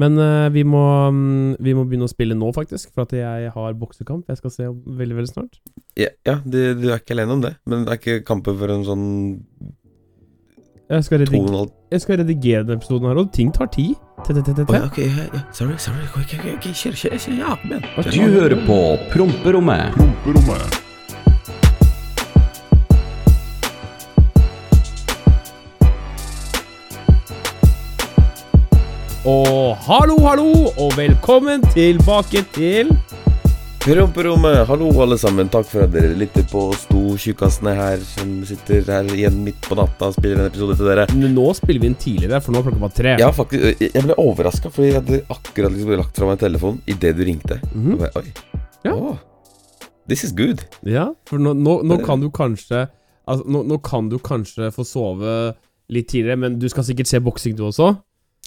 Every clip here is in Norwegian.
Men uh, vi, må, um, vi må begynne å spille nå, faktisk. For at jeg har boksekamp jeg skal se veldig, veldig snart. Ja, ja du, du er ikke alene om det, men det er ikke kampen for en sånn Jeg skal, to og redig en halv jeg skal redigere denne episoden her, og ting tar tid. T-t-t-t-t. Å, ja, ok, ja, ja. Sorry, sorry. Ok, ok, okay. kjør, kjør, kjør. Ja, men. Du hører på Promperommet. Og hallo, hallo, og velkommen tilbake til Promperommet, hallo alle sammen. Takk for at dere lytter på Sto-tjukkasene her, som sitter her igjen midt på natta og spiller en episode til dere. Nå spiller vi inn tidligere, for nå er klokka bare tre. Ja, faktisk, jeg- ble overraska, fordi jeg hadde akkurat liksom lagt fra meg telefonen idet du ringte. Mm -hmm. Oi. Ja. Åh, this is good. Ja, for nå, nå, nå kan du kanskje Altså, nå, nå kan du kanskje få sove litt tidligere, men du skal sikkert se boksing du også?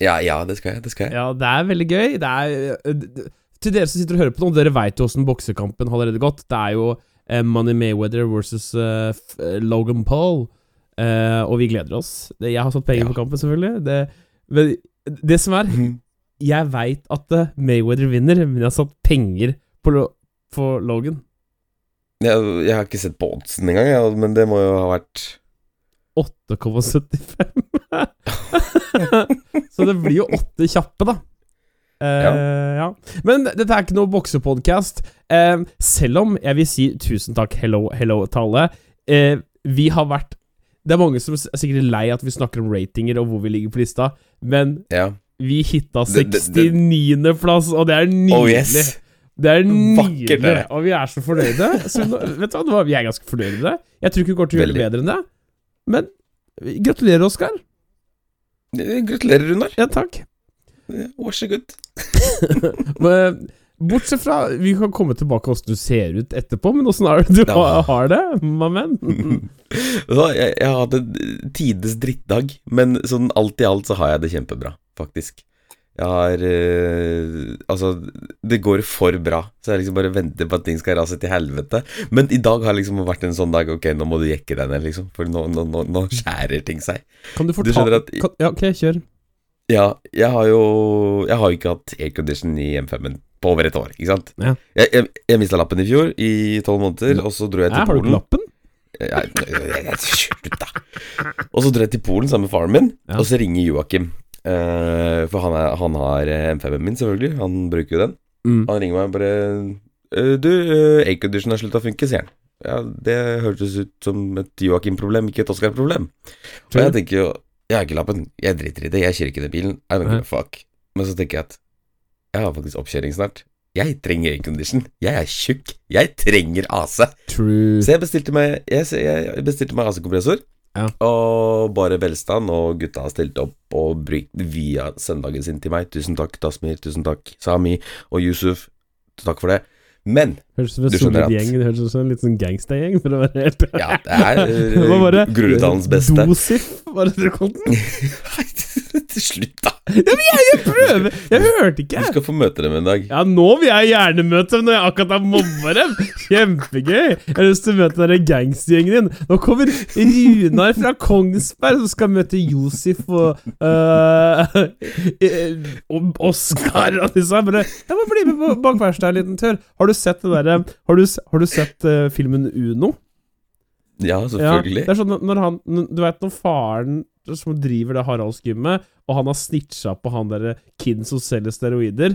Ja, ja, det skal jeg. Det skal jeg. Ja, det er veldig gøy. Det er Til dere som sitter og hører på nå, dere veit jo åssen boksekampen har allerede gått. Det er jo eh, Money Mayweather versus eh, eh, Logan Paul, eh, og vi gleder oss. Det, jeg har satt penger Ja. på kampen, selvfølgelig. Det, men det som er Mhm. Jeg veit at eh, Mayweather vinner, men jeg har satt penger på, på Logan. Jeg, jeg har ikke sett på oddsen engang, ja, men det må jo ha vært 8,75. Så det blir jo åtte kjappe, da. Eh, ja. Men dette er ikke noe boksepodkast. Eh, selv om jeg vil si tusen takk, hello, hello til alle. Eh, vi har vært Det er mange som er sikkert lei at vi snakker om ratinger og hvor vi ligger på lista, men Ja. vi hitta Det- det- det- 69.-plass, og det er nydelig. Oh yes. Det er nydelig, og vi er så fornøyde. Så vet du hva, vi er ganske fornøyde med det. Jeg tror ikke vi går til å gjøre det bedre enn det. Men gratulerer, Oskar. Gratulerer, Runar. Ja, takk. Vær så god. Bortsett fra Vi kan komme tilbake Hvordan åssen du ser ut etterpå, men åssen er det du Ja. har, det, my man? Jeg, jeg har hatt en tides drittdag, men sånn alt i alt så har jeg det kjempebra, faktisk. Jeg har eh, Altså, det går for bra, så jeg liksom bare venter på at ting skal rase til helvete. Men i dag har liksom vært en sånn dag Ok, nå må du jekke deg ned, liksom, for nå, nå, nå, nå skjærer ting seg. Kan du fortelle at kan, Ja, ok, kjør. Ja, jeg har jo Jeg har jo ikke hatt aircondition i M5-en på over et år, ikke sant? Ja. Jeg, jeg, jeg mista lappen i fjor, i tolv måneder, og så dro jeg til Her har du ikke Polen. lappen? Slutt, da. Og så dro jeg til Polen sammen med faren min, Ja. og så ringer Joakim. Eh, for han, er, han har eh, M5-en min, selvfølgelig. Han bruker jo den. Mm. Han ringer meg og bare eh, Du, aircondition har slutta å funke, sier han. Ja, det hørtes ut som et Joakim-problem, ikke et Oskar-problem. Og jeg tenker jo Jeg har ikke lappen, jeg driter i det, jeg kjører ikke den bilen. I don't give a fuck. Men så tenker jeg at jeg har faktisk oppkjøring snart. Jeg trenger aircondition. Jeg er tjukk. Jeg trenger AC. True. Så jeg bestilte meg Jeg, jeg bestilte meg AC-kompressor. Ja. Og bare velstand, og gutta har stilt opp og brukt via søndagen sin til meg. Tusen takk, Tasmir. Tusen takk, Sami og Yusuf. Takk for det. Men Høres ut som en solid gjeng. Det høres ut som en liten sånn gangstergjeng, for å være helt ja, det er uh, Groruddalens beste. Dosif, var det du kalte den? Til slutt, da. Ja, men jeg, jeg prøver! Jeg hørte ikke. Du skal få møte dem en dag. Ja, nå vil jeg gjerne møte dem når jeg akkurat har mobba dem. Kjempegøy. Jeg har lyst til å møte den gangstergjengen din. Nå kommer Runar fra Kongsberg som skal møte Josef og eh, og Oskar og disse. her. Bare, jeg må bli med på bak verkstedet en liten tur. Har du sett det derre Har du, har du sett uh, filmen Uno? Ja, Ja, selvfølgelig. det er sånn når han Du vet når faren som driver det Haraldsgymmet, og han har snitcha på han derre kiden som selger steroider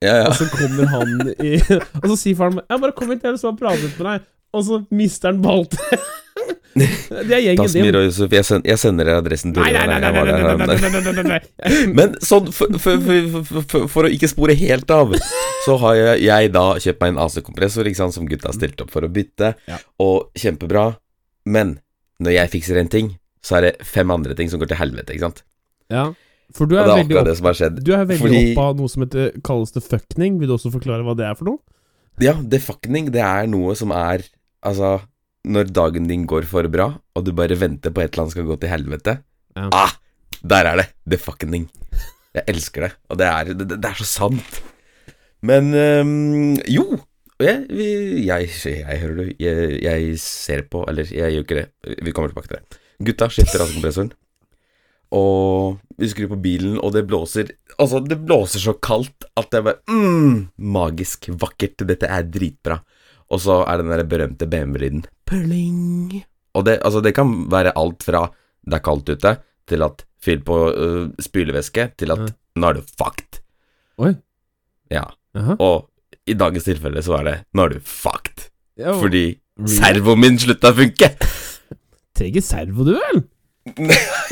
Ja, ja. Og så kommer han i Og så sier faren Ja, bare kom hit, jeg har lyst til å prate med deg. Og så mister han balltreet. Det er gjengen Dasmir og Yusuf, jeg, send, jeg sender dere adressen til Nei, nei, nei, nei, Men sånn, for, for, for, for, å ikke spore helt av, så har jeg, jeg da kjøpt meg en AC-kompressor som gutta stilte opp for å bytte, ja. og kjempebra. Men når jeg fikser en ting, så er det fem andre ting som går til helvete, ikke sant? Ja. For du er, er veldig, opp, du er veldig Fordi... opp av noe som heter, kalles det fuckning. Vil du også forklare hva det er for noe? Ja, det fuckning, det er noe som er Altså når dagen din går for bra, og du bare venter på et eller annet skal gå til helvete Ja. Ah, der er det! The fucking Jeg elsker det, og det er, det, det er så sant. Men um, jo jeg, vi, jeg, jeg hører du, jeg, jeg ser på Eller jeg gjør ikke det. Vi kommer tilbake til det. Gutta skifter AC-kompressoren. og vi skrur på bilen, og det blåser Altså, det blåser så kaldt at det bare mm, Magisk. Vakkert. Dette er dritbra. Og så er den der berømte BMW-lyden Pling. Og det, altså, det kan være alt fra det er kaldt ute, til at fyll på uh, spylevæske, til at Ja. nå er du fucked. Oi. Ja. Aha. Og i dagens tilfelle så er det nå er du fucked. Ja, Fordi really? servoen min slutta å funke. Trenger servo, du vel?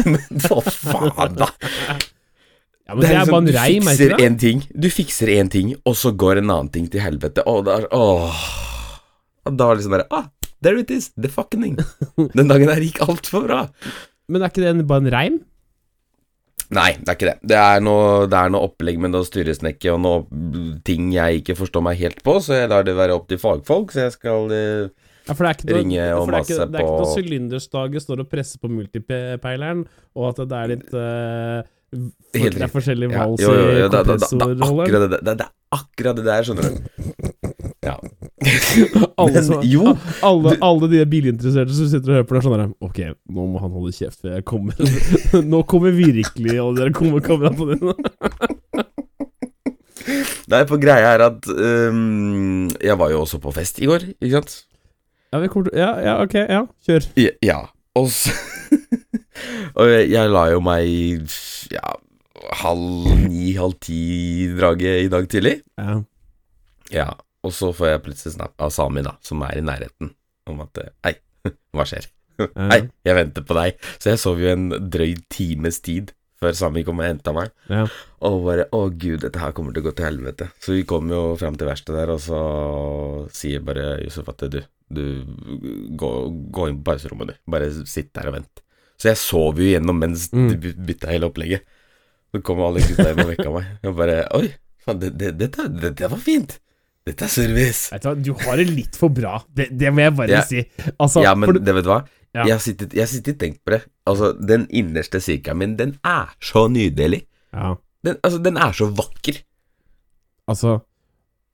Men hva faen, da? Ja, men det er, liksom, bare en reim, du fikser en ting, du fikser en ting, og så går en annen ting til helvete. Og det er åh. Og da er det liksom bare Ah, there it is. The fucking Den dagen her gikk altfor bra. Men er ikke det bare en reim? Nei, det er ikke det. Det er noe, det er noe opplegg med noe styresnekke og noe ting jeg ikke forstår meg helt på, så jeg lar det være opp til fagfolk, så jeg skal eh, Ja, for det er ikke noe, Ringe og for det er ikke, det er ikke noe sylinderstaget står og presser på multipeileren, og at det er litt uh, for, Det er forskjellige ja, vals i er akkurat det, det, det er akkurat det der, skjønner du. Ja. Alle, som- jo, alle, alle de bilinteresserte som sitter og hører på er sånn der Ok, nå må han holde kjeft, for jeg kommer Nå kommer virkelig alle dere kommer kameratene dine. Nei, for greia er at um, Jeg var jo også på fest i går, ikke sant? Ja, vi kommer til Ja, ja, ok, ja, kjør. Ja, ja. og så Og jeg la jo meg ja, halv ni, halv ti-draget i dag tidlig. Ja. Ja, og så får jeg plutselig snap av Sami, da, som er i nærheten, om at eh, Hei, hva skjer? Hei, jeg venter på deg. Så jeg sov jo en drøy times tid før Sami kom og henta meg. Ja. Og bare Å, gud, dette her kommer til å gå til helvete. Så vi kom jo fram til verkstedet der, og så sier bare Josef at du, du gå, gå inn på pauserommet, du. Bare sitt der og vent. Så jeg sov jo igjennom mens Mm. de bytta hele opplegget. Så kom alle gutta inn og vekka meg. Og bare Oi, faen, det, det, dette, dette var fint. Dette er service. Vet du hva, du har det litt for bra. Det, det må jeg bare Ja. si. Altså, ja, men for, det vet du hva? Ja. Jeg har sittet, jeg har sittet tenkt på det. Altså, den innerste sirkelen min, den er så nydelig. ja, Den, altså, den er så vakker. altså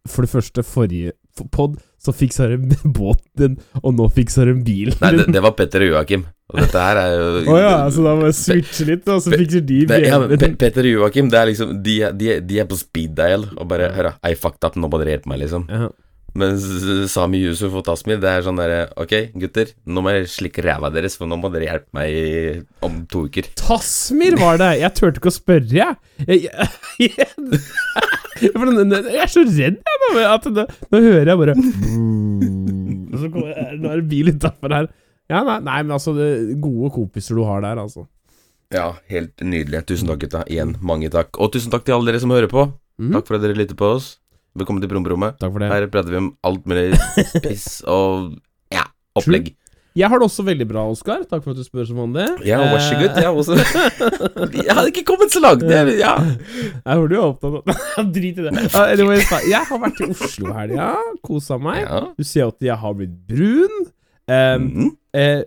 For det første, forrige pod, så fiksa de båten, og nå fiksa de bilen. Nei, det, det var Petter og Joakim. Og dette her er jo Å ja, så da må jeg switche litt, og så fikser de bilen. ja, Pe. Petter og Joakim, det er liksom De, de, de er på speed dial og bare Hør, I fucked up, nå må dere hjelpe meg, liksom. Ja. Mens Sami Yusuf og Tasmir, det er sånn derre Ok, gutter, nå må jeg slikke ræva deres, for nå må dere hjelpe meg i, om to uker. Tasmir var det! Jeg turte ikke å spørre, jeg. jeg, jeg, jeg, jeg er så redd, jeg, nå. At nå, nå hører jeg bare så kommer Nå er det bil utafor her. Ja, nei, nei, men altså Gode kompiser du har der, altså. Ja, helt nydelig. Tusen takk, gutta. Igjen, mange takk. Og tusen takk til alle dere som hører på. Mhm. Takk for at dere lytter på oss. Velkommen til Brumbrommet. Takk for det. Her prater vi om alt mulig piss og ja, opplegg. Jeg har det også veldig bra, Oskar. Takk for at du spør som vanlig. Ja, vær så god. Jeg, også. jeg hadde ikke kommet så langt. Det, ja. Jeg hører du er opptatt av Drit i det. Anyways, jeg har vært i Oslo i helga. Kosa meg. ja. Du ser at jeg har blitt brun. Um, Mhm. eh,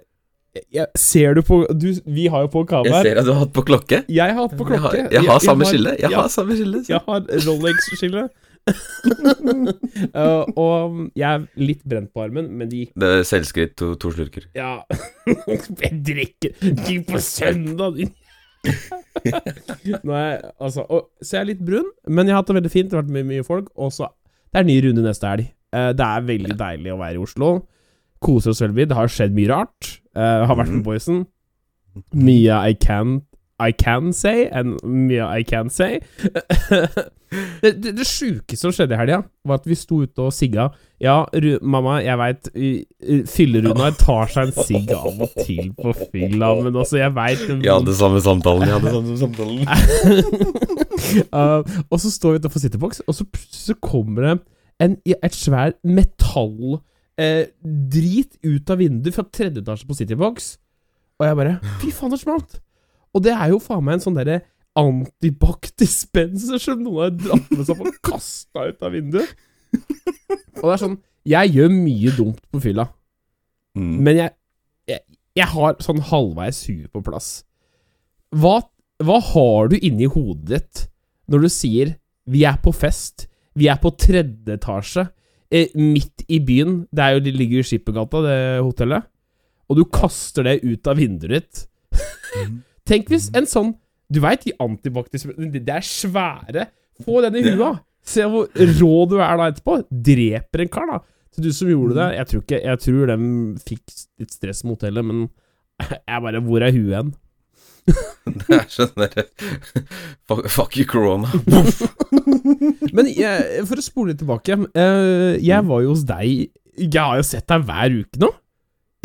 jeg, ser du på du, Vi har jo på kamera. Jeg ser at du har hatt på klokke. Jeg har hatt på Jeg har, klokke. jeg har samme skille. Jeg ja, har samme skille. så- jeg har Rolex-skille. Uh, og jeg er litt brent på armen, men det gikk Det er selvskritt, to, to slurker. Ja Jeg drikker Gikk på søndag, er Altså og, Så jeg er litt brun, men jeg har hatt det veldig fint. Det har vært mye, mye folk. Og så Det er ny runde neste helg. Uh, det er veldig deilig å være i Oslo. Koser oss veldig. Det har skjedd mye rart. Uh, har vært med Mhm. boysen. Mye I can I can say, and mye I can say. det det, det sjuke som skjedde i helga, var at vi sto ute og sigga. Ja, Ru mamma, jeg veit Fylle-Runar tar seg en sigg av og til på fylla, men altså, jeg veit Jeg hadde samme samtalen. Jeg hadde samme samtalen. Uh, og så står vi utenfor Citybox, og så så kommer det en, et svær metalldrit ut av vinduet fra tredje etasje på Citybox. Og jeg bare Fy faen, det smalt! Og det er jo faen meg en sånn derre antibac-dispenser som noen har dratt med seg og kasta ut av vinduet. Og det er sånn Jeg gjør mye dumt på fylla. Mm. Men jeg, jeg, jeg har sånn halvveis huet på plass. Hva, hva har du inni hodet ditt når du sier 'vi er på fest', 'vi er på tredje etasje', eh, midt i byen Det er jo, de ligger i Skippergata, det hotellet. Og du kaster det ut av vinduet ditt. Tenk hvis en sånn Du veit de antibakteriene Det er svære. Få den i huet. Se hvor rå du er da etterpå. Dreper en kar, da. Så du som gjorde det Jeg tror ikke Jeg tror de fikk litt stress med hotellet, men jeg bare Hvor er huet hen? Det er sånn derre fuck, fuck you, corona. Men jeg, for å spole litt tilbake eh, Jeg var jo hos deg Jeg har jo sett deg hver uke nå.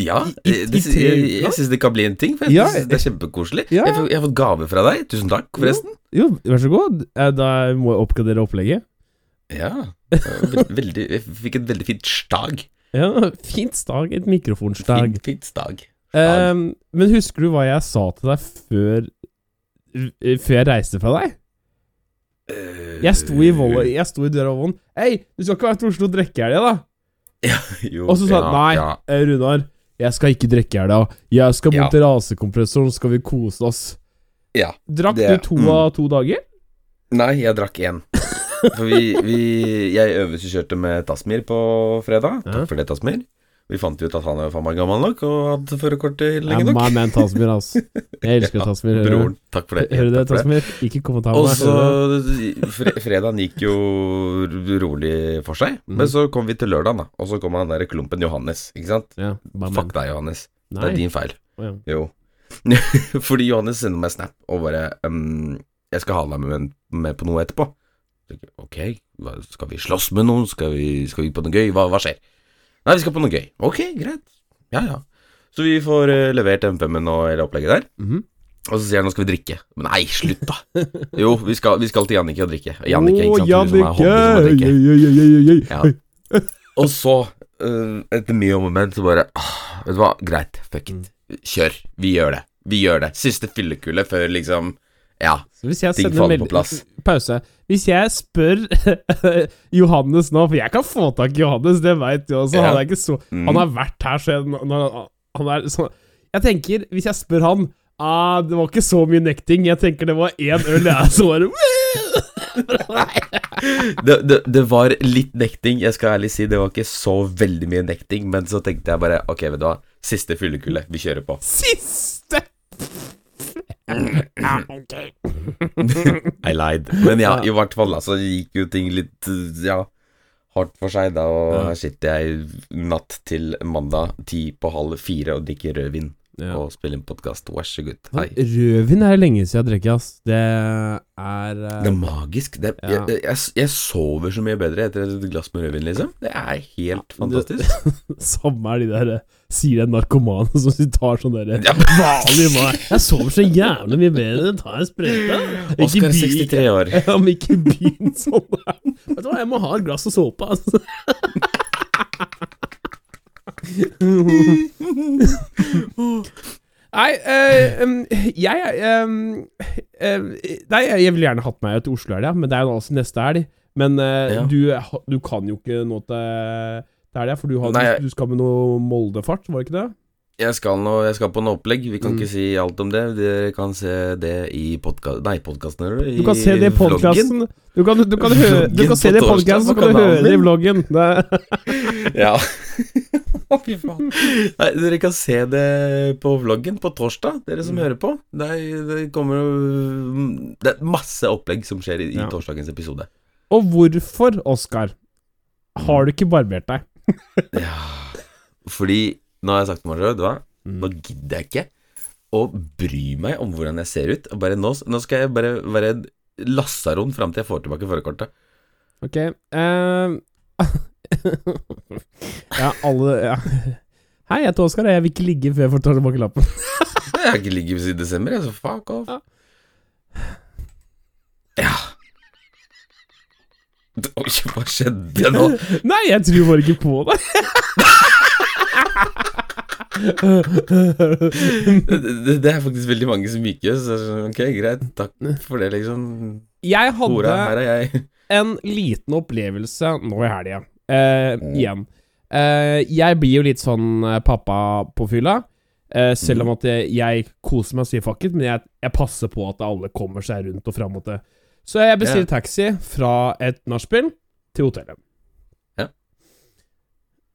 Ja, I- i- det, jeg, jeg syns det kan bli en ting. For jeg Ja, synes det er kjempekoselig. Ja. Jeg, jeg har fått gave fra deg. Tusen takk, forresten. Jo, vær så god. Eh, Da må jeg oppgradere opplegget. Ja. Veldig, jeg fikk et veldig fint stag. Ja, Fint stag. Et mikrofonstag. Fint, fint stag. Um, men husker du hva jeg sa til deg før eh, Før jeg reiste fra deg? Jeg sto i, volle, jeg sto i døra og Volvoen. Hei, du skal ikke være til Oslo og drikke i helga, da? Jo, Og så sa han ja, nei, ja. eh, Runar, jeg skal ikke drikke i helga. Jeg skal Ja. bort til rasekompressoren, skal vi kose oss. Ja. Drakk Det- du to mm. av to dager? Nei, jeg drakk én. For vi, vi Jeg øvelseskjørte med Tasmir på fredag. Ja. Takk for det, Tasmir. Vi fant ut at han er faen meg gammel nok og hadde førerkortet lenge nok. my man Tasmir, altså. Jeg elsker Ja, Tasmir. Broren. Takk for det. Hører du det. Tasmir? Ikke kom og ta Og så fre Fredagen gikk jo rolig for seg, mm. men så kom vi til lørdagen, da. Og så kom han der klumpen Johannes, ikke sant? Ja. Fuck deg, Johannes. Det er din feil. Oh, ja. Jo. Fordi Johannes sender meg snap og bare um, 'Jeg skal ha deg med, med på noe etterpå'. Ok, skal vi slåss med noen? Skal vi, skal vi på noe gøy? Hva, hva skjer? Nei, vi skal på noe gøy. Ok, greit. Ja, ja. Så vi får uh, levert M5-en og hele opplegget der. Mhm. Og så sier han nå skal vi drikke. Men nei, slutt, da. Jo, vi skal, vi skal til Jannicke og drikke. Jannicke, ikke sant? Hun som er. Jannicke! Ja. Og så, uh, etter mye om og men, så bare ah, Vet du hva, greit, fuck it. Kjør. Vi gjør det. Vi gjør det. Siste fyllekule før liksom Ja. Ting faller på plass. Pause. Hvis jeg spør Johannes nå, for jeg kan få tak i Johannes, det veit du også, Ja. han er ikke så Mm. Han har vært her siden han, er sånn Jeg tenker, hvis jeg spør han ah, Det var ikke så mye nekting. Jeg tenker det var én øl, jeg, så var det det, det, det var litt nekting, jeg skal ærlig si. Det var ikke så veldig mye nekting, men så tenkte jeg bare Ok, vet du hva. Siste fyllekule. Vi kjører på. Siste! I lied. Men ja, i hvert fall, altså, så gikk jo ting litt Ja, hardt for seg, da. Og her sitter jeg natt til mandag ti på halv fire og drikker rødvin Ja. og spiller en podkast. Vær så god. Hei. Rødvin er lenge siden jeg drikker, ass. Det er uh... Det er magisk. Det, Ja. jeg, jeg, jeg sover så mye bedre etter et glass med rødvin, liksom. Det er helt fantastisk. Samme er de der eh, Sier det er narkomane som tar sånn derre Ja. vanlig mat. Jeg sover så jævlig mye bedre. Ta en sprøyte. Oskar er 63 år. Ja, men ikke begynn sånn. Vet du hva, jeg må ha et glass og såpe, altså. Nei, øh, jeg em, Nei, jeg ville gjerne hatt meg til Oslo helg, ja, men det er jo altså neste helg. Men eh, Ja. du, du kan jo ikke nå til til det, for du, har, Nei, du skal med noe Moldefart, var det ikke det? Jeg skal, noe, jeg skal på noe opplegg. Vi kan Mm. ikke si alt om det. Dere kan se det i podkast... Nei, podkasten, eller? Du kan se det i podkasten. Du kan, du kan, høre, du kan se det i podkasten, så kan du høre det i vloggen. Det, Ja. Nei, dere kan se det på vloggen på torsdag, dere Mm. som hører på. Det, er, det kommer jo Det er masse opplegg som skjer i, i Ja. torsdagens episode. og hvorfor, Oskar, har du ikke barbert deg? Ja. Fordi nå har jeg sagt til meg hva, Mm. nå gidder jeg ikke å bry meg om hvordan jeg ser ut. Bare nå, nå skal jeg bare være lasaron fram til jeg får tilbake førerkortet. Ok Uh, Ja, alle ja. Hei, jeg heter Oskar, og jeg vil ikke ligge før jeg får ta tilbake lappen. Jeg har ikke ligget siden desember, jeg, så fuck off. Ja. Ja. Oi, hva skjedde nå? Nei, jeg tror bare ikke på det. Det, det, er faktisk veldig mange som ikke Så ok, greit, takk for det, liksom. Jeg Hora, hadde er jeg. en liten opplevelse nå i helga. Eh, igjen. Eh, jeg blir jo litt sånn eh, pappa på fylla. Eh, selv Mm. om at jeg, jeg koser meg og sier fuck it, men jeg, jeg passer på at alle kommer seg rundt og fram det. Så jeg bestiller taxi fra et nachspiel til hotellet. Yeah.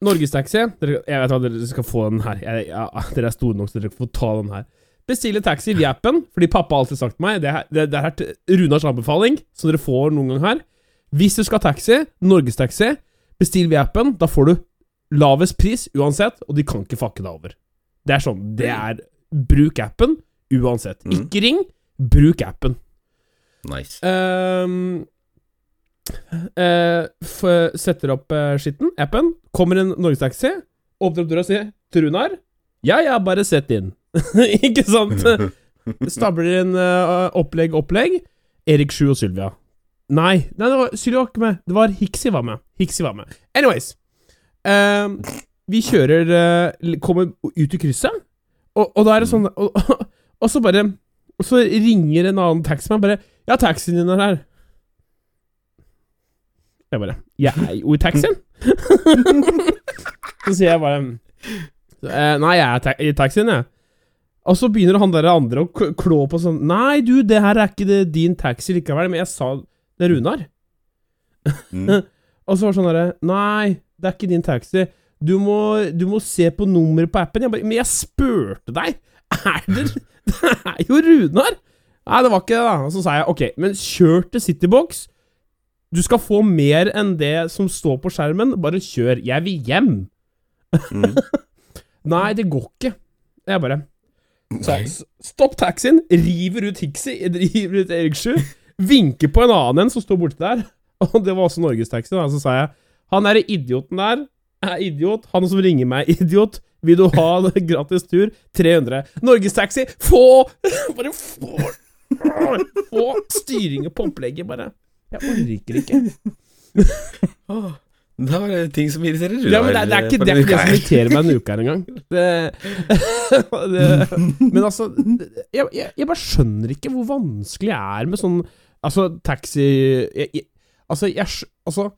Norgestaxi Jeg vet hva, dere skal få den her. Jeg, ja, dere er store nok, så dere får ta den her. bestille taxi via appen, fordi pappa har alltid sagt til meg Det, her- det, det er Runars anbefaling, som dere får noen gang her. Hvis du skal ha taxi, norgestaxi, bestill via appen. Da får du lavest pris uansett, og de kan ikke fucke deg over. Det er sånn. Det er Bruk appen uansett. Mm. Ikke ring, bruk appen. Nice. Um, uh, setter opp uh, skitten, appen. Kommer en norgestaxi, åpner opp døra og sier 'Trunar'. Runar Ja, ja, bare sett inn. Ikke sant? Stabler inn uh, opplegg, opplegg. Erik Sju og Sylvia. Nei, nei det var, Sylvia var ikke med. Det var Hiksi var med. Hiksi var med. Anyways. ehm, vi kjører Kommer ut i krysset, og, og da er det sånn og, og så bare Og så ringer en annen taximann bare Ja, taxien din er her. Jeg bare Jeg er jo i taxien. så sier jeg bare eh, Nei, jeg er ta i taxien, jeg. Og så begynner han der andre å klå på sånn Nei, du, det her er ikke det, din taxi likevel, men jeg sa det er Runar. Mm. Og så var det sånn derre Nei, det er ikke din taxi. Du må, du må se på nummeret på appen. Jeg bare, men jeg spurte deg! Er det Det er jo Runar! Nei, det var ikke det, da. Så sa jeg ok, men kjør til Citybox. Du skal få mer enn det som står på skjermen. Bare kjør. Jeg vil hjem. Mm. Nei, det går ikke. Jeg bare så. Stopp taxien, river ut Hixi, river ut Eriksju vinker på en annen en som står borte der. Og det var også norgestaxien. Så sa jeg han derre idioten der er idiot. Han som ringer meg, er idiot. Vil du ha en gratis tur? 300. Norgestaxi, få Bare få Få styringa på opplegget, bare. Jeg orker ikke. Da var det ting som irriterer Ja, men det, det er ikke det, er ikke det som irriterer meg en uke her engang. Men altså jeg, jeg, jeg bare skjønner ikke hvor vanskelig det er med sånn Altså, taxi jeg, Altså, jeg Altså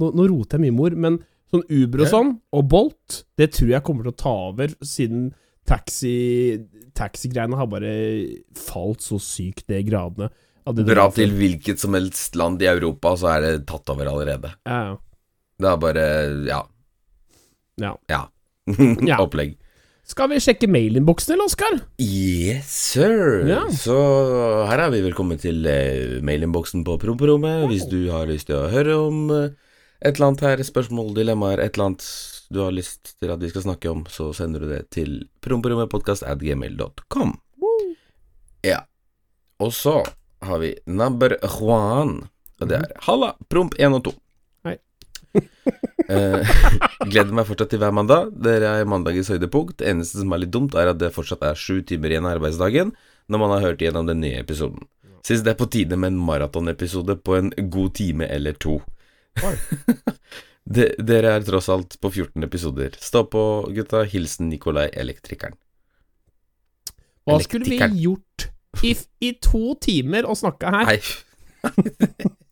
nå, nå roter jeg mye, mor, men sånn Uber og sånn, og Bolt, det tror jeg kommer til å ta over, siden taxi taxigreiene har bare falt så sykt ned i gradene. Dra til hvilket som helst land i Europa, så er det tatt over allerede. Ja. Det er bare Ja. Ja. Ja. Ja. Opplegg. Skal vi sjekke mailinnboksen, eller, Oskar? Yes, sir. Ja. Så her er vi velkommen til eh, mailinnboksen på promperommet. Hvis du har lyst til å høre om eh, et eller annet her, spørsmål, dilemmaer, et eller annet du har lyst til at vi skal snakke om, så sender du det til promperommetpodkast.gmail.com. Ja. Og så har vi number Juan. Og det er Halla, promp 1 og 2. Hei. Eh, gleder meg fortsatt til hver mandag. Dere er mandagens høydepunkt. Det eneste som er litt dumt, er at det fortsatt er sju timer igjen av arbeidsdagen når man har hørt igjennom den nye episoden. Syns det er på tide med en maratonepisode på en god time eller to. De, dere er tross alt på 14 episoder. Stå på, gutta. Hilsen Nikolai Elektrikeren. Hva skulle vi gjort i, i to timer og snakka her? Nei.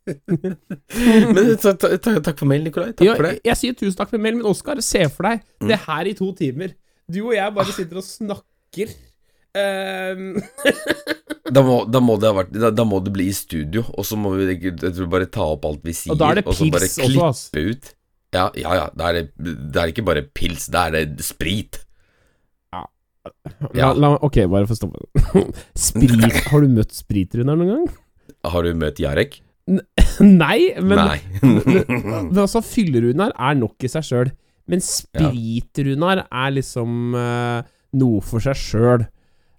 Men ta, ta, ta, takk for mail, Nikolai. Takk Ja, for det. jeg sier tusen takk for mail, men Oskar, se for deg Mm. det her i to timer. Du og jeg bare sitter og snakker. Ehm, Da må, da må det ha vært da, da må det bli i studio, og så må vi jeg tror, bare ta opp alt vi sier, og da er det så bare pils også, ass. klippe ut. Ja, ja, ja. Da er det, det er ikke bare pils, da er det sprit. Ja. Ja. la, ok, bare få stoppe. Sprit Har du møtt Sprit-Runar noen gang? Har du møtt Jarek? Nei, men, Nei. men altså, Fyllerunar er nok i seg sjøl. Men spritrunar er liksom uh, noe for seg sjøl.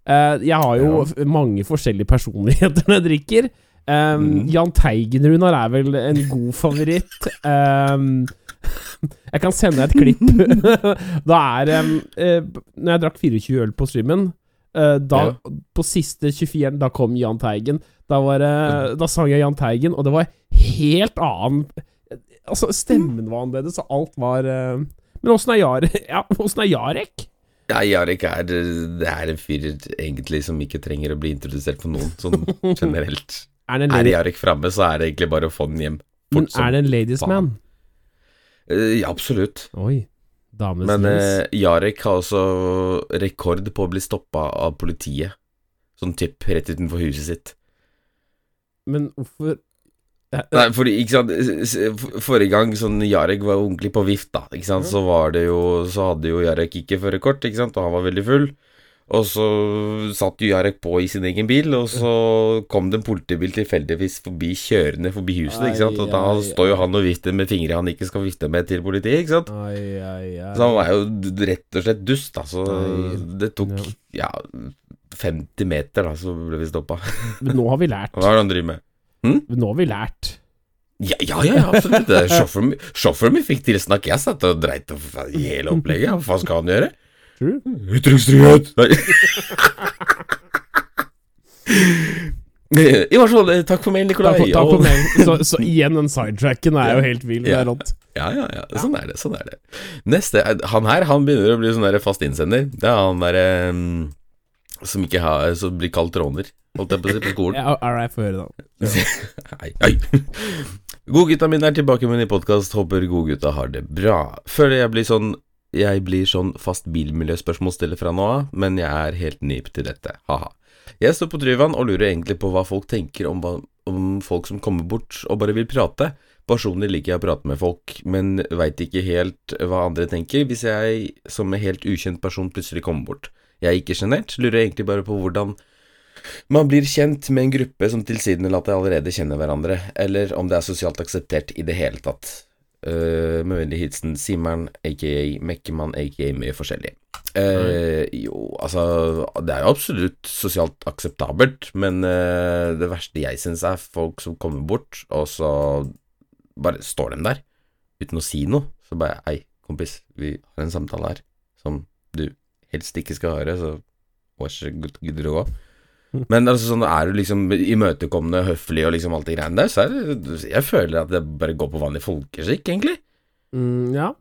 Jeg har jo Ja. mange forskjellige personligheter når jeg drikker. Um, mm. Jahn Teigen-Runar er vel en god favoritt. Um, jeg kan sende deg et klipp. da er um, uh, Når jeg drakk 24 øl på streamen uh, da, På siste 24 da kom Jahn Teigen. Da, var, uh, da sang jeg Jahn Teigen, og det var helt annen Altså, stemmen var annerledes, og alt var eh, Men åssen er, Jar ja, er Jarek? Ja, Jarek er, det er en fyr egentlig som ikke trenger å bli introdusert for noen, sånn generelt. Er Er Jarek framme, så er det egentlig bare å få den hjem. fort Men er det en ladies man? Uh, ja, absolutt. Oi. Men lens. eh, Jarek har også rekord på å bli stoppa av politiet. Sånn typ rett utenfor huset sitt. Men hvorfor Nei, fordi, ikke sant Forrige gang sånn Jarek var ordentlig på vift, da. Ikke sant, så var det jo Så hadde jo Jarek ikke førerkort, ikke sant, og han var veldig full. Og så satt jo Jarek på i sin egen bil, og så kom det en politibil tilfeldigvis forbi kjørende forbi huset. ikke sant? Og da står jo han og vifter med fingre han ikke skal vifte med til politiet, ikke sant? Så han var jo rett og slett dust, da. Så det tok ja 50 meter, da, så ble vi stoppa. Men nå har vi lært. Hva er det han driver med? Nå har vi lært. Ja, ja, ja, absolutt. Sjåføren sjåføren min fikk tilsnakk. Jeg satt og dreit i hele opplegget. Hva faen skal han gjøre? Ytringsfrihet! I hvert fall, eh, takk for mail, Nikolai. Takk for, takk for mail. Så, så igjen, den sidetracken er jo helt vill. Ja. Ja, ja, ja. Sånn er det. sånn er det Neste Han her han begynner å bli sånn fast innsender. Det er han derre um, som ikke har Som blir kalt råner, holdt jeg på å si, på skolen. Ja, all right, få høre, da. Hei, hei. Godgutta mine er tilbake med en ny podkast. Håper godgutta har det bra. Føler jeg blir sånn Jeg blir sånn fast bilmiljøspørsmålsstiller fra nå av, men jeg er helt nyp til dette. Ha-ha. Jeg står på Tryvann og lurer egentlig på hva folk tenker om, hva, om folk som kommer bort og bare vil prate. Personlig liker jeg å prate med folk, men veit ikke helt hva andre tenker hvis jeg som en helt ukjent person plutselig kommer bort. Jeg er ikke sjenert, lurer egentlig bare på hvordan man blir kjent med en gruppe som tilsynelatende allerede kjenner hverandre, eller om det er sosialt akseptert i det hele tatt. Uh, med vennlig hilsen Simern, aka Mekkemann, aka mye forskjellig. Eh, jo, altså Det er jo absolutt sosialt akseptabelt, men uh, det verste jeg syns er folk som kommer bort, og så bare står de der uten å si noe. Så bare Hei, kompis, vi har en samtale her som helst ikke skal høre, så vær så god, gidder du å gå? Men altså, sånn, er du liksom imøtekommende, høflig og liksom alt det greiene der, så er det Jeg føler at det bare går på vanlig folkeskikk, egentlig. Mm, ja.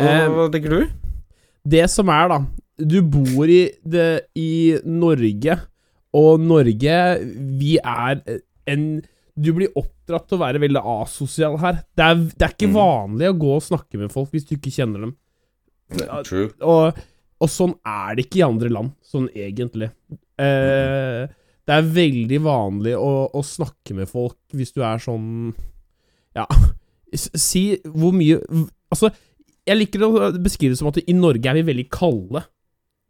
Hva, Eh, hva tenker du? Det som er, da Du bor i, det, i Norge, og Norge Vi er en Du blir oppdratt til å være veldig asosial her. Det er, det er ikke Mm. vanlig å gå og snakke med folk hvis du ikke kjenner dem. True. Og, og sånn er det ikke i andre land, sånn egentlig. Eh, det er veldig vanlig å, å snakke med folk hvis du er sånn Ja, si hvor mye Altså, jeg liker å beskrive det som at i Norge er vi veldig kalde.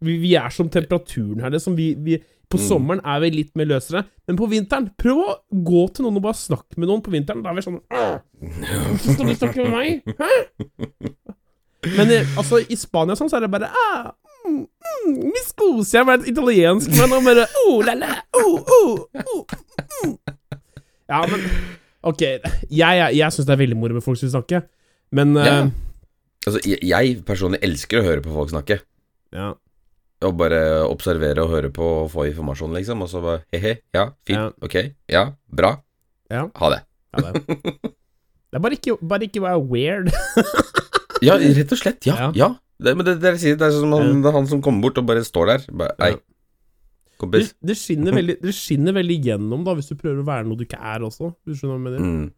Vi, vi er som temperaturen her. Det som vi, vi, på Mm. sommeren er vi litt mer løsere, men på vinteren Prøv å gå til noen og bare snakke med noen på vinteren. Da er vi sånn Hvorfor skal du snakke med meg? Hæ? Men eh, altså, i Spania sånn, så er det bare ah, mm, mm, Mi scusi, jeg var italiensk, men nå bare oh, la, la, oh, oh, oh, mm. Ja, men Ok, jeg, jeg, jeg syns det er veldig moro med folk som vil snakke, men ja. uh, Altså, jeg, jeg personlig elsker å høre på folk snakke. ja. Og bare observere og høre på og få informasjon, liksom. Og så bare he-he, ja, fint, Ja. ok, ja, bra. Ja. Ha det. Ha det, det er bare ikke, bare ikke være weird. Ja, rett og slett. Ja. Ja. ja. Det, men det, det, det er sånn han, er han som kommer bort og bare står der. Bare, Ei, Ja. Det, kompis. det, skinner veldig, det skinner veldig gjennom da hvis du prøver å være noe du ikke er også. Du skjønner hva jeg mener. Mm,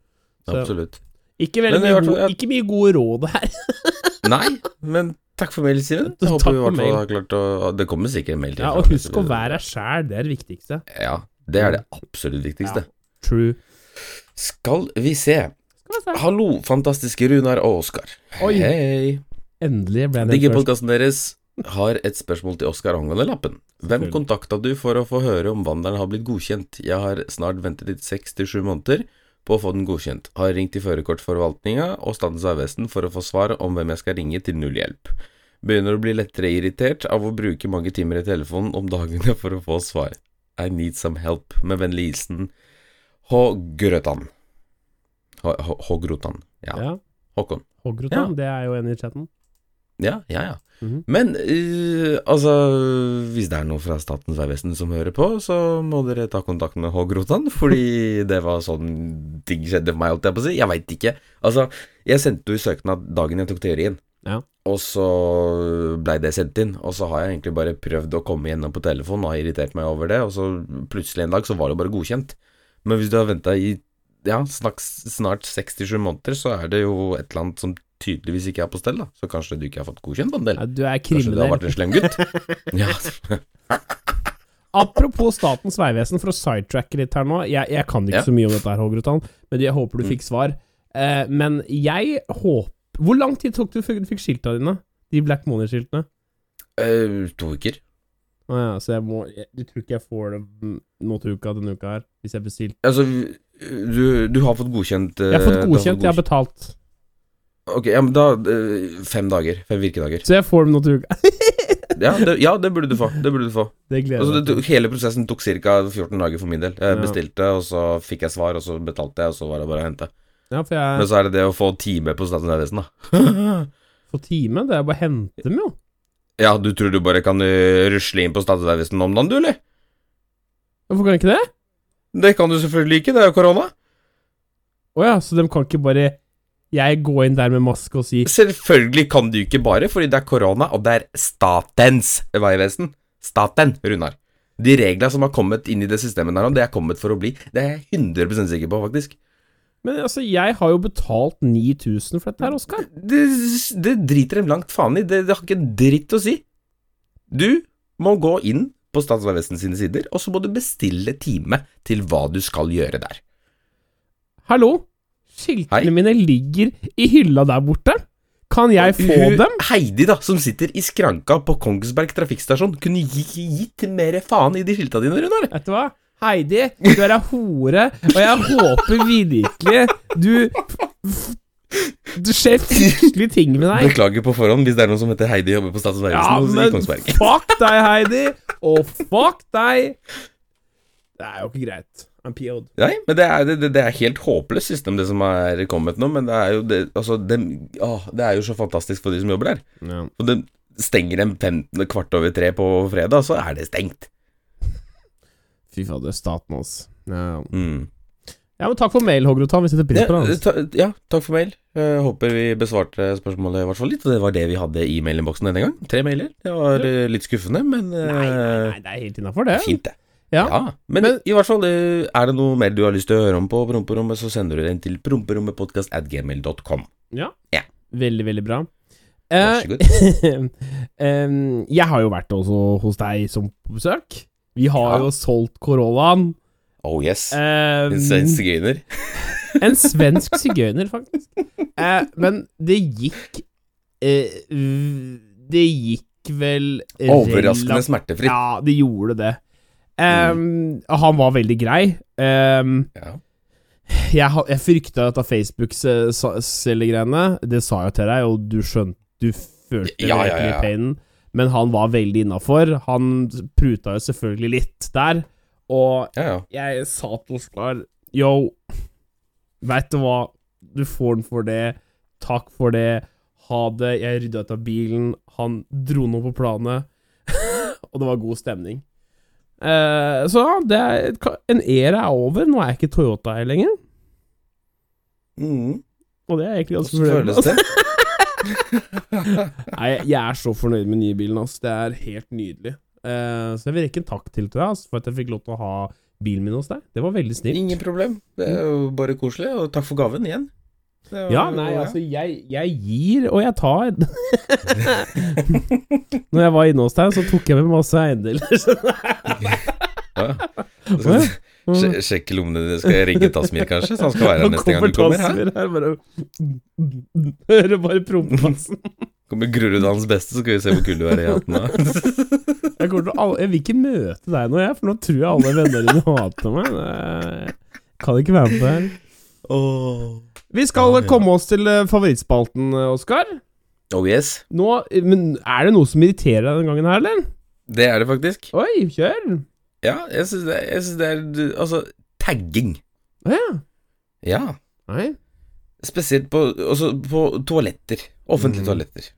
absolutt. Ikke, veldig Men mye ja. ikke mye gode råd her. Nei, men takk for mail, Simen. Takk Håper vi i hvert fall har klart å Det kommer sikkert en mail til. Ja, og husk å være deg sjæl, det er det viktigste. Ja, det er det absolutt viktigste. True. Skal vi se. Hallo, fantastiske Runar og Oskar. Oi. Hei. Endelig ble det Digger podkasten deres. Har et spørsmål til Oskar angående lappen. Hvem kontakta du for å få høre om vandelen har blitt godkjent? Jeg har snart ventet litt seks til sju måneder på å få den godkjent. Har ringt til førerkortforvaltninga og Statens vegvesen for å få svar om hvem jeg skal ringe til null hjelp. Begynner å bli lettere irritert av å bruke mange timer i telefonen om dagene for å få svar. I need some help. Med vennlig hilsen H. Grøtan. H. H. H. Grotan. Ja. Ja. Håkon. Hoggrotan, det er jo en i chatten. Ja, ja, ja. Mhm. Men uh, altså Hvis det er noe fra Statens vegvesen som hører på, så må dere ta kontakt med Hågrotan, fordi det var sånn ting skjedde for meg, holdt jeg på å si. Jeg veit ikke. Altså, jeg sendte jo søknad dagen jeg tok teorien, Ja. og så blei det sendt inn. Og så har jeg egentlig bare prøvd å komme gjennom på telefon og har irritert meg over det, og så plutselig en dag så var det bare godkjent. Men hvis du har venta i ja, snart, snart 67 måneder, så er det jo et eller annet som tydeligvis ikke er på stell, da. Så kanskje du ikke har fått godkjent andel. Ja, du er Kanskje du har vært en slem gutt? ja. Apropos Statens vegvesen, for å sidetracke litt her nå. Jeg, jeg kan ikke Ja. så mye om dette, her, Hågrutan, men jeg håper du Mm. fikk svar. Eh, men jeg håper Hvor lang tid tok det før du fikk skilta dine? De Black Money-skiltene? Eh, to uker. Å ja, så jeg må jeg, Du tror ikke jeg får det nå til uka denne uka her, hvis jeg bestilte? Altså, du, du har fått godkjent eh, Jeg har fått du godkjent, jeg har betalt. Ok, ja, men da eh, Fem dager. Fem virkedager. Så jeg får dem nå til uka. Ja det, ja, det burde du få. Det burde du få. Det gleder Altså, det, hele prosessen tok ca. 14 dager for min del. Jeg bestilte, og så fikk jeg svar, og så betalte jeg, og så var det bare å hente. Ja, for Men så er det det å få time på Statens vegvesen, da. få time. Det er bare å hente dem, jo. Ja, du tror du bare kan uh, rusle inn på Statens vegvesen om dagen, du, eller? Hvorfor kan jeg ikke det? Det kan du selvfølgelig ikke, det er jo korona. Å ja, så de kan ikke bare jeg gå inn der med maske og si Selvfølgelig kan du ikke bare, fordi det er korona, og det er statens vegvesen. Staten, Runar. De reglene som har kommet inn i det systemet der det er kommet for å bli. Det er jeg 100 sikker på, faktisk. Men altså, jeg har jo betalt 9000 for dette her, Oskar. Det, det driter dem langt faen i. Det, det har ikke en dritt å si. Du må gå inn på Statens vegvesen sine sider, og så må du bestille time til hva du skal gjøre der. Hallo? Hei. Skiltene mine ligger i hylla der borte. Kan jeg få Hun- dem? Heidi, da, som sitter i skranka på Kongsberg trafikkstasjon, kunne gi, gitt mer faen i de skilta dine, Runar. Vet du hva? Heidi, du er ei hore, og jeg håper virkelig du Det skjer fryktelige ting med deg. Beklager på forhånd hvis det er noen som heter Heidi jobber på Statens Ja, vegvesen i men Kongsberg. fuck deg, Heidi, og fuck deg. Det er jo ikke greit. I'm PO'd. Nei, men det er, det, det er helt håpløst system, det som er kommet nå. Men det er jo det, altså, det, å, det er jo så fantastisk for de som jobber der. Ja. Og det stenger dem 15 kvart over tre på fredag, så er det stengt. Fy fader, staten, altså. Ja. Mm. Ja, men takk for mail, Hogrotan. Vi setter pris på det. Ta, ja, takk for mail. Jeg håper vi besvarte spørsmålet i hvert fall litt. Og det var det vi hadde i mailinnboksen denne gang. Tre mailer. Det var ja. litt skuffende, men eh, Nei, nei, nei, det er helt innafor, det. fint, det. Ja. Ja, men, Men- i hvert fall, eh, er det noe mer du har lyst til å høre om på promperommet, så sender du den til promperommetpodkast.gmail.com. Veldig, veldig bra. Vær Eh, så god. jeg har jo vært også hos deg som på besøk. Vi har Ja. jo solgt Corollaen. Oh yes. Um, En svensk sigøyner. en svensk sigøyner, faktisk. Uh, men det gikk uh, Det gikk vel Overraskende smertefritt. Ja, det gjorde det. Em, Han var veldig grei. Um, Ja. jeg, jeg frykta dette Facebook-selgegreiene. Det sa jeg til deg, og du skjønte Du følte Ja, ja, ja, ja. painen. Men han var veldig innafor. Han pruta jo selvfølgelig litt der. Og ja, ja. jeg sa til Oskar Yo, veit du hva? Du får den for det. Takk for det. Ha det. Jeg rydda ut av bilen. Han dro noe på planet. og det var god stemning. Uh, så ja, det en æra er over. Nå er jeg ikke Toyota her lenger. Mm. Og det er egentlig ganske fornøyd med. Nei, jeg er så fornøyd med nye bilen. Altså. Det er helt nydelig. Eh, så jeg vil rekke en takk til til deg altså, for at jeg fikk lov til å ha bilen min hos deg. Det var veldig snilt. Ingen problem. Det er jo bare koselig, og takk for gaven igjen. Var- Ja, nei, altså, jeg, jeg gir, og jeg tar. Når jeg var inne hos deg, så tok jeg med masse eiendeler. Ja, Sjekke lommene dine. Skal jeg ringe Tasmir, kanskje? Så han skal være her neste gang du kommer? Her, Tasmir her, bare Hører bare prompebassen. Kommer Groruddalens beste, så skal vi se hvor kul du er i hatten. da. Jeg, alle, jeg vil ikke møte deg nå, jeg, for nå tror jeg alle vennene dine hater meg. Jeg kan ikke være med på det her. Vi skal Ja, ja. komme oss til eh, favorittspalten, eh, Oskar. Oh yes. Nå, men er det noe som irriterer deg den gangen her, eller? Det er det faktisk. Oi, kjør. Ja, jeg syns det, det er Altså, tagging. Å ja. Ja. Nei. Spesielt på, også på toaletter. Offentlige Mm. toaletter.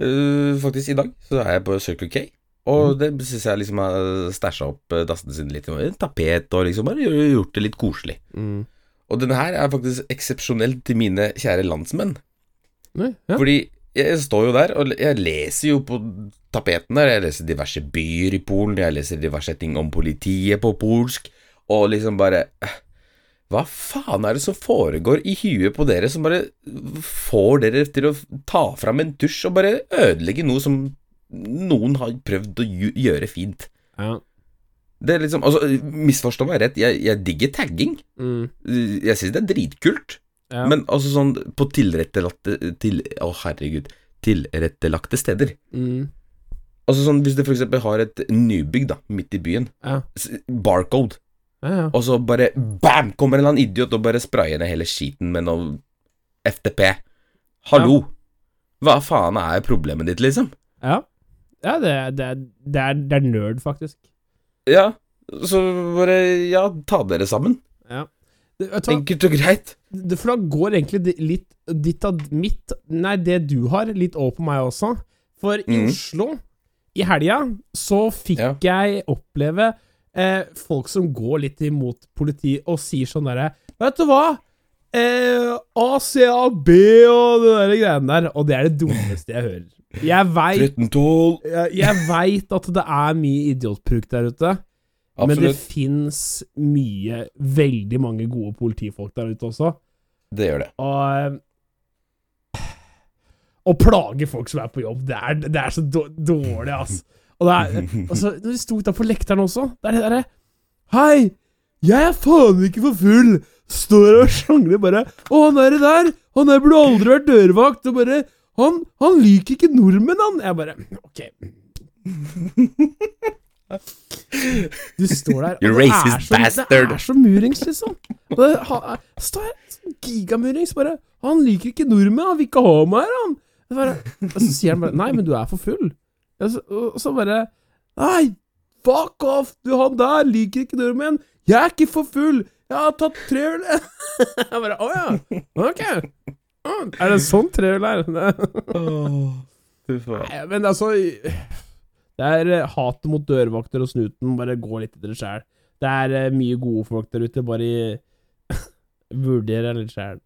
Uh, faktisk, i dag så er jeg på Circle K. Og det syns jeg liksom har stæsja opp eh, dassene sine litt. En Tapet og liksom bare gjort- gjort det litt koselig. Mm. Og denne her er faktisk eksepsjonell til mine kjære landsmenn. Nei, ja. Fordi jeg står jo der, og jeg leser jo på tapeten der. Jeg leser diverse byer i Polen, jeg leser diverse ting om politiet på polsk, og liksom bare eh, Hva faen er det som foregår i huet på dere som bare får dere til å ta fram en tusj og bare ødelegge noe som noen har prøvd å gjøre fint? ja. Det er liksom, altså Misforstå meg rett, jeg, jeg digger tagging. Mm. Jeg syns det er dritkult. ja. Men altså sånn på tilrettelagte til, Å, herregud. Tilrettelagte steder. mm. Altså sånn Hvis du eksempel har et nybygg da midt i byen, Ja. barcode, Ja, ja. og så bare bam! Kommer en eller annen idiot og bare sprayer ned hele skiten med noe FTP. Hallo! Hva faen er problemet ditt, liksom? ja. Ja det, det, det, er, det er nerd, faktisk. Ja, så bare Ja, ta dere sammen. Ja. Hva? Enkelt og greit. Det, for da går egentlig litt ditt av mitt Nei, det du har, litt over på meg også. For i Mhm. Oslo, i helga, så fikk jeg oppleve eh, folk som går litt imot politi og sier sånn derre Vet du hva? Eh, ACAB og det der greiene der. Og det er det dummeste jeg hører. Jeg veit jeg, jeg vet at det er mye idiotpruk der ute. Men det Absolutt. fins mye, veldig mange gode politifolk der ute også. Det gjør det. Og Å plage folk som er på jobb, det er, det er så dårlig, ass. Og det er altså, Når vi sto utafor lekteren også, det er det derre Hei, jeg er faen ikke for full! Står og sjangler bare Å, han er det der! Han der burde aldri vært dørvakt! Og bare Han, han liker ikke nordmenn, han! Jeg bare Ok. Du står der, og det er, så, det er så murings, liksom. Og det står sånn gigamurings bare Han liker ikke nordmenn, han vil ikke ha meg her, han. Bare, og så sier han bare Nei, men du er for full. Og så, og så bare Nei, fuck off! Du, han der liker ikke nordmenn. Jeg er ikke for full. Jeg har tatt tre øl. Jeg bare Å ja. Ok. Å, er det sånn tre øl er? Nei, men altså Det er eh, hatet mot dørvakter og snuten. Bare gå litt i det sjæl. Det er eh, mye gode folk der ute. Bare vurder Vurder litt sjæl.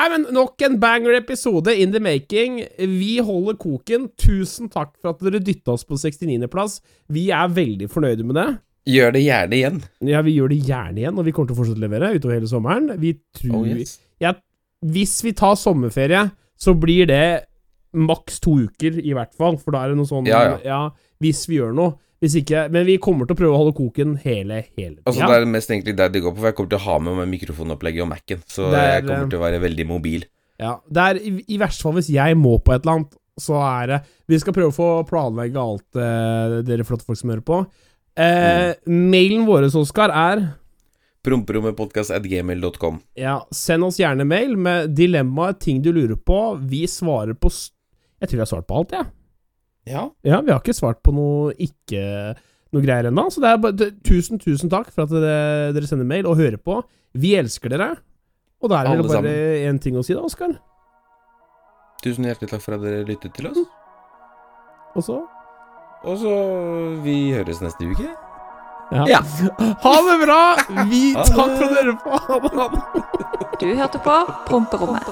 Nei, men nok en banger-episode in the making. Vi holder koken. Tusen takk for at dere dytta oss på 69.-plass. Vi er veldig fornøyde med det. Gjør det gjerne igjen. Ja, vi gjør det gjerne igjen, og vi kommer til å fortsette å levere utover hele sommeren. Vi tror Oh, yes. ja, Hvis vi tar sommerferie, så blir det maks to uker, i hvert fall. For da er det noe sånn Ja, ja. ja, Hvis vi gjør noe. Hvis ikke Men vi kommer til å prøve å holde koken hele, hele tida. Altså Det er mest egentlig der det går på, for jeg kommer til å ha med meg mikrofonopplegget og Mac-en. Så er, jeg kommer eh, til å være veldig mobil. Ja, det er i, i verste fall hvis jeg må på et eller annet, så er det Vi skal prøve å få planlegge alt eh, dere flotte folk som hører på. Eh, Mailen vår, Oskar, er Promperommetpodkast.gmail.com. Ja, send oss gjerne mail med dilemmaer, ting du lurer på. Vi svarer på s- Jeg tror vi har svart på alt, jeg. Ja. Ja, vi har ikke svart på noe ikke noe greier ennå. Så det er bare tusen, tusen takk for at dere, dere sender mail og hører på. Vi elsker dere. Og da er det vel bare én ting å si, da, Oskar. Tusen hjertelig takk for at dere lyttet til oss. Og så Og så Vi høres neste uke. ja. Ja. Ha det bra! Vi takker dere på. Ha det. Ha det. Du hørte på Promperommet.